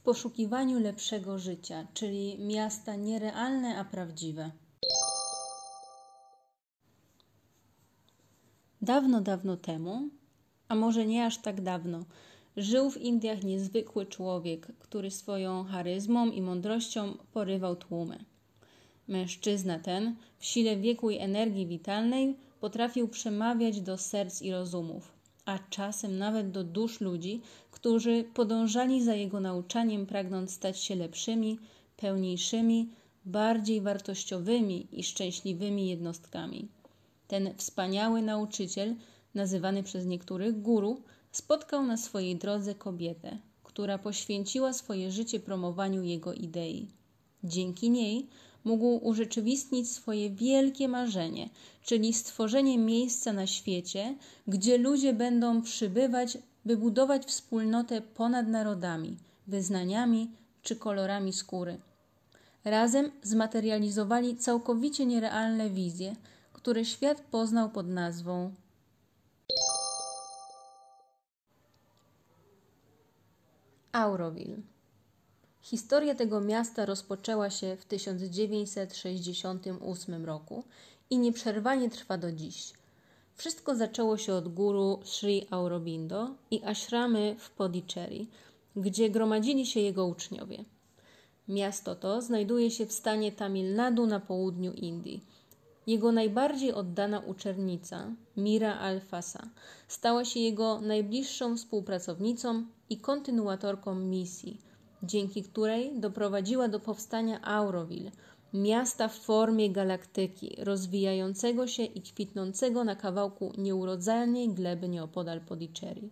w poszukiwaniu lepszego życia, czyli miasta nierealne, a prawdziwe. Dawno, dawno temu, a może nie aż tak dawno, żył w Indiach niezwykły człowiek, który swoją charyzmą i mądrością porywał tłumy. Mężczyzna ten, w sile wieku i energii witalnej, potrafił przemawiać do serc i rozumów, a czasem nawet do dusz ludzi, którzy podążali za jego nauczaniem, pragnąc stać się lepszymi, pełniejszymi, bardziej wartościowymi i szczęśliwymi jednostkami. Ten wspaniały nauczyciel, nazywany przez niektórych guru, spotkał na swojej drodze kobietę, która poświęciła swoje życie promowaniu jego idei. Dzięki niej mógł urzeczywistnić swoje wielkie marzenie, czyli stworzenie miejsca na świecie, gdzie ludzie będą przybywać, by budować wspólnotę ponad narodami, wyznaniami czy kolorami skóry. Razem zmaterializowali całkowicie nierealne wizje, które świat poznał pod nazwą Auroville. Historia tego miasta rozpoczęła się w 1968 roku i nieprzerwanie trwa do dziś. Wszystko zaczęło się od guru Sri Aurobindo i ashramy w Pondicherry, gdzie gromadzili się jego uczniowie. Miasto to znajduje się w stanie Tamil Nadu na południu Indii. Jego najbardziej oddana uczennica, Mira Al-Fasa, stała się jego najbliższą współpracownicą i kontynuatorką misji – dzięki której doprowadziła do powstania Auroville, miasta w formie galaktyki, rozwijającego się i kwitnącego na kawałku nieurodzajnej gleby nieopodal Pondicherry.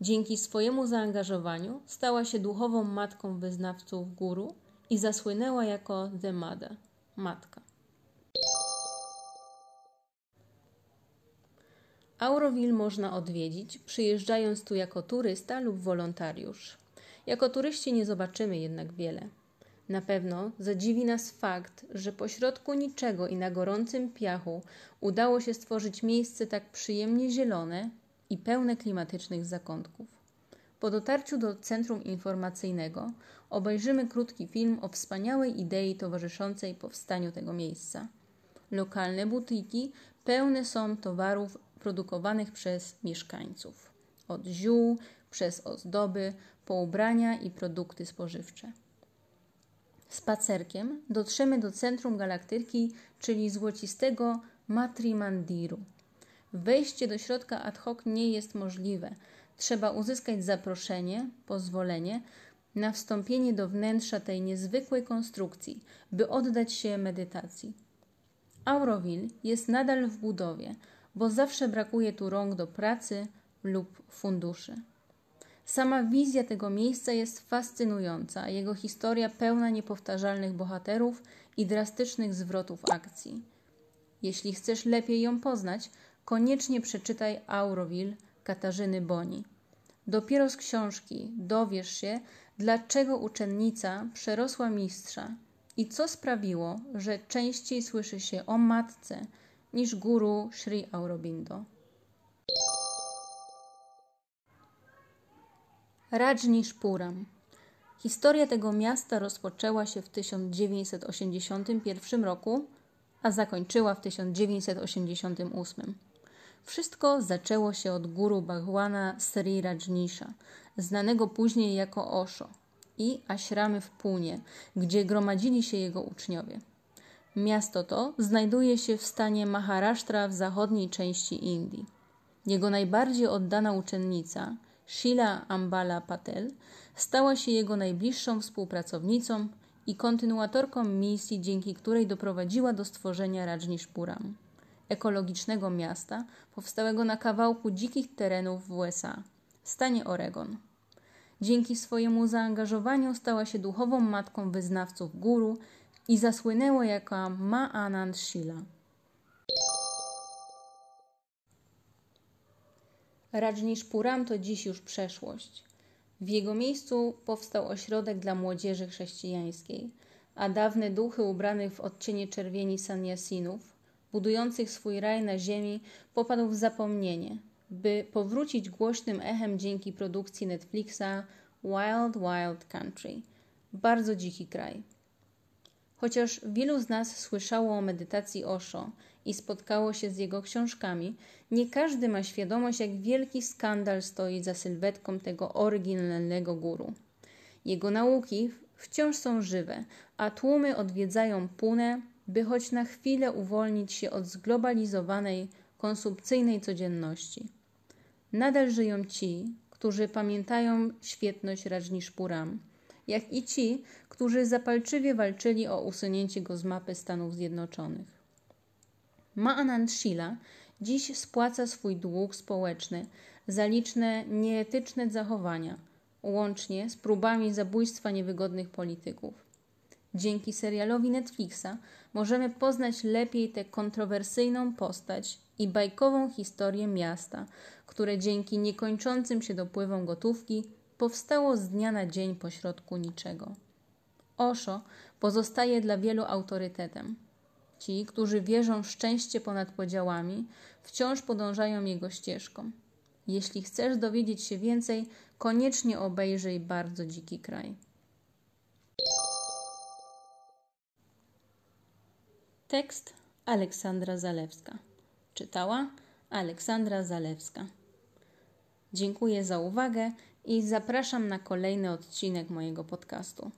Dzięki swojemu zaangażowaniu stała się duchową matką wyznawców guru i zasłynęła jako The Mother, matka. Auroville można odwiedzić, przyjeżdżając tu jako turysta lub wolontariusz. Jako turyści nie zobaczymy jednak wiele. Na pewno zadziwi nas fakt, że pośrodku niczego i na gorącym piachu udało się stworzyć miejsce tak przyjemnie zielone i pełne klimatycznych zakątków. Po dotarciu do centrum informacyjnego obejrzymy krótki film o wspaniałej idei towarzyszącej powstaniu tego miejsca. Lokalne butiki pełne są towarów produkowanych przez mieszkańców. Od ziół, przez ozdoby, po ubrania i produkty spożywcze. Spacerkiem dotrzemy do centrum galaktyki, czyli złocistego Matrimandiru. Wejście do środka ad hoc nie jest możliwe. Trzeba uzyskać zaproszenie, pozwolenie na wstąpienie do wnętrza tej niezwykłej konstrukcji, by oddać się medytacji. Auroville jest nadal w budowie, bo zawsze brakuje tu rąk do pracy lub funduszy. Sama wizja tego miejsca jest fascynująca, jego historia pełna niepowtarzalnych bohaterów i drastycznych zwrotów akcji. Jeśli chcesz lepiej ją poznać, koniecznie przeczytaj Auroville Katarzyny Boni. Dopiero z książki dowiesz się, dlaczego uczennica przerosła mistrza i co sprawiło, że częściej słyszy się o matce niż guru Sri Aurobindo. Rajnishpuram. Historia tego miasta rozpoczęła się w 1981 roku, a zakończyła w 1988. Wszystko zaczęło się od guru Bhagwana Sri Rajnisha, znanego później jako Osho, i ashramy w Punie, gdzie gromadzili się jego uczniowie. Miasto to znajduje się w stanie Maharashtra w zachodniej części Indii. Jego najbardziej oddana uczennica – Sheila Ambala Patel stała się jego najbliższą współpracownicą i kontynuatorką misji, dzięki której doprowadziła do stworzenia Rajnishpuram, ekologicznego miasta powstałego na kawałku dzikich terenów w USA, w stanie Oregon. Dzięki swojemu zaangażowaniu stała się duchową matką wyznawców guru i zasłynęła jako Ma Anand Shila. Rajnishpuram to dziś już przeszłość. W jego miejscu powstał ośrodek dla młodzieży chrześcijańskiej, a dawne duchy ubranych w odcienie czerwieni sanyasinów, budujących swój raj na ziemi, popadł w zapomnienie, by powrócić głośnym echem dzięki produkcji Netflixa Wild Wild Country. Bardzo dziki kraj. Chociaż wielu z nas słyszało o medytacji Osho i spotkało się z jego książkami, nie każdy ma świadomość, jak wielki skandal stoi za sylwetką tego oryginalnego guru. Jego nauki wciąż są żywe, a tłumy odwiedzają Pune, by choć na chwilę uwolnić się od zglobalizowanej, konsumpcyjnej codzienności. Nadal żyją ci, którzy pamiętają świetność Rajnishpuram, jak i ci, którzy zapalczywie walczyli o usunięcie go z mapy Stanów Zjednoczonych. Maanand Shila dziś spłaca swój dług społeczny za liczne nieetyczne zachowania, łącznie z próbami zabójstwa niewygodnych polityków. Dzięki serialowi Netflixa możemy poznać lepiej tę kontrowersyjną postać i bajkową historię miasta, które dzięki niekończącym się dopływom gotówki powstało z dnia na dzień pośrodku niczego. Osho pozostaje dla wielu autorytetem. Ci, którzy wierzą w szczęście ponad podziałami, wciąż podążają jego ścieżką. Jeśli chcesz dowiedzieć się więcej, koniecznie obejrzyj bardzo dziki kraj. Tekst Aleksandra Zalewska. Czytała Aleksandra Zalewska. Dziękuję za uwagę i zapraszam na kolejny odcinek mojego podcastu.